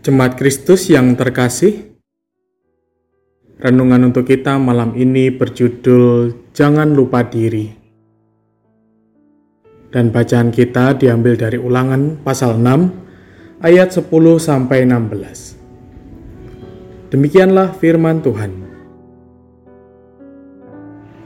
Jemaat Kristus yang terkasih, renungan untuk kita malam ini berjudul Jangan Lupa Diri. Dan bacaan kita diambil dari Ulangan pasal 6 ayat 10 sampai 16. Demikianlah firman Tuhan.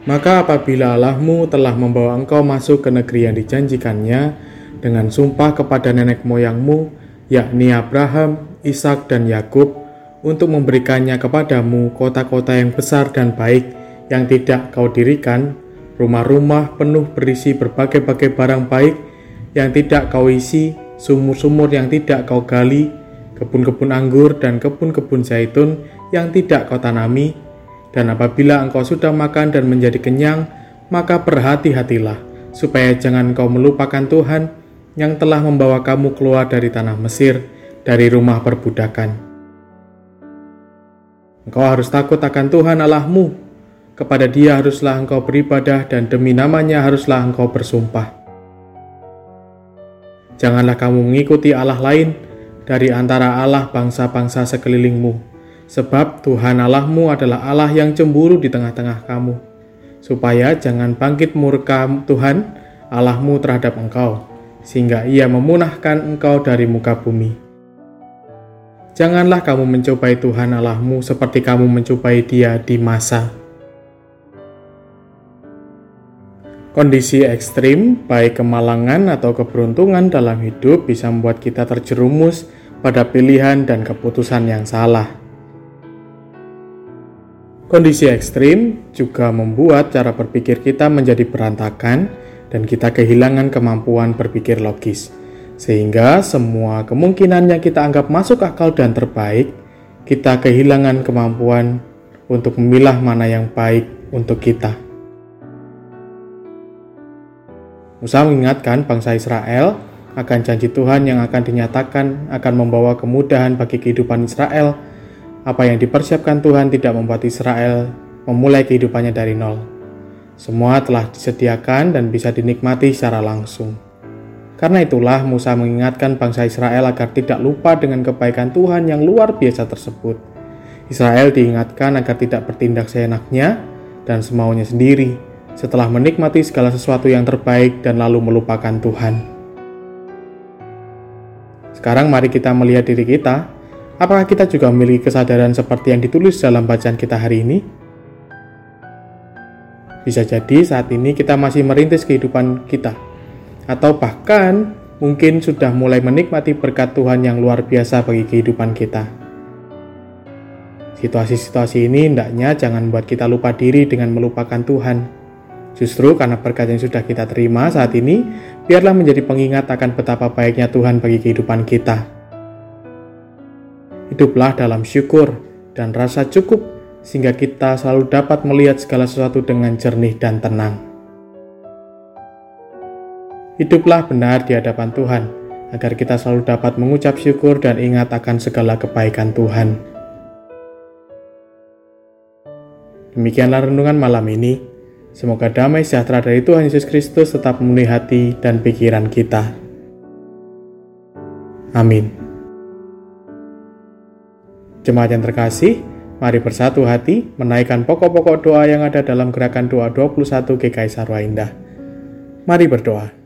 Maka apabila Allahmu telah membawa engkau masuk ke negeri yang dijanjikannya dengan sumpah kepada nenek moyangmu, yakni Abraham, Ishak dan Yakub untuk memberikannya kepadamu kota-kota yang besar dan baik yang tidak kau dirikan, rumah-rumah penuh berisi berbagai-bagai barang baik yang tidak kau isi, sumur-sumur yang tidak kau gali, kebun-kebun anggur dan kebun-kebun zaitun yang tidak kau tanami, dan apabila engkau sudah makan dan menjadi kenyang, maka berhati-hatilah, supaya jangan kau melupakan Tuhan yang telah membawa kamu keluar dari tanah Mesir, dari rumah perbudakan. Engkau harus takut akan Tuhan Allahmu. Kepada Dia haruslah engkau beribadah, dan demi namanya haruslah engkau bersumpah. Janganlah kamu mengikuti Allah lain dari antara Allah bangsa-bangsa sekelilingmu, sebab Tuhan Allahmu adalah Allah yang cemburu di tengah-tengah kamu, supaya jangan bangkit murka Tuhan Allahmu terhadap engkau, sehingga ia memunahkan engkau dari muka bumi. Janganlah kamu mencobai Tuhan Allahmu seperti kamu mencobai Dia di masa. Kondisi ekstrim, baik kemalangan atau keberuntungan dalam hidup bisa membuat kita terjerumus pada pilihan dan keputusan yang salah. Kondisi ekstrim juga membuat cara berpikir kita menjadi berantakan dan kita kehilangan kemampuan berpikir logis. Sehingga semua kemungkinan yang kita anggap masuk akal dan terbaik, kita kehilangan kemampuan untuk memilah mana yang baik untuk kita. Musa mengingatkan bangsa Israel akan janji Tuhan yang akan dinyatakan akan membawa kemudahan bagi kehidupan Israel. Apa yang dipersiapkan Tuhan tidak membuat Israel memulai kehidupannya dari nol. Semua telah disediakan dan bisa dinikmati secara langsung. Karena itulah Musa mengingatkan bangsa Israel agar tidak lupa dengan kebaikan Tuhan yang luar biasa tersebut. Israel diingatkan agar tidak bertindak seenaknya dan semaunya sendiri setelah menikmati segala sesuatu yang terbaik dan lalu melupakan Tuhan. Sekarang mari kita melihat diri kita. Apakah kita juga memiliki kesadaran seperti yang ditulis dalam bacaan kita hari ini? Bisa jadi saat ini kita masih merintis kehidupan kita atau bahkan mungkin sudah mulai menikmati berkat Tuhan yang luar biasa bagi kehidupan kita. Situasi-situasi ini hendaknya jangan membuat kita lupa diri dengan melupakan Tuhan. Justru karena berkat yang sudah kita terima saat ini, biarlah menjadi pengingat akan betapa baiknya Tuhan bagi kehidupan kita. Hiduplah dalam syukur dan rasa cukup sehingga kita selalu dapat melihat segala sesuatu dengan jernih dan tenang. Hiduplah benar di hadapan Tuhan, agar kita selalu dapat mengucap syukur dan ingat akan segala kebaikan Tuhan. Demikianlah renungan malam ini. Semoga damai sejahtera dari Tuhan Yesus Kristus tetap memenuhi hati dan pikiran kita. Amin. Jemaat yang terkasih, mari bersatu hati menaikkan pokok-pokok doa yang ada dalam gerakan doa 21 GKI Sarwa Indah. Mari berdoa.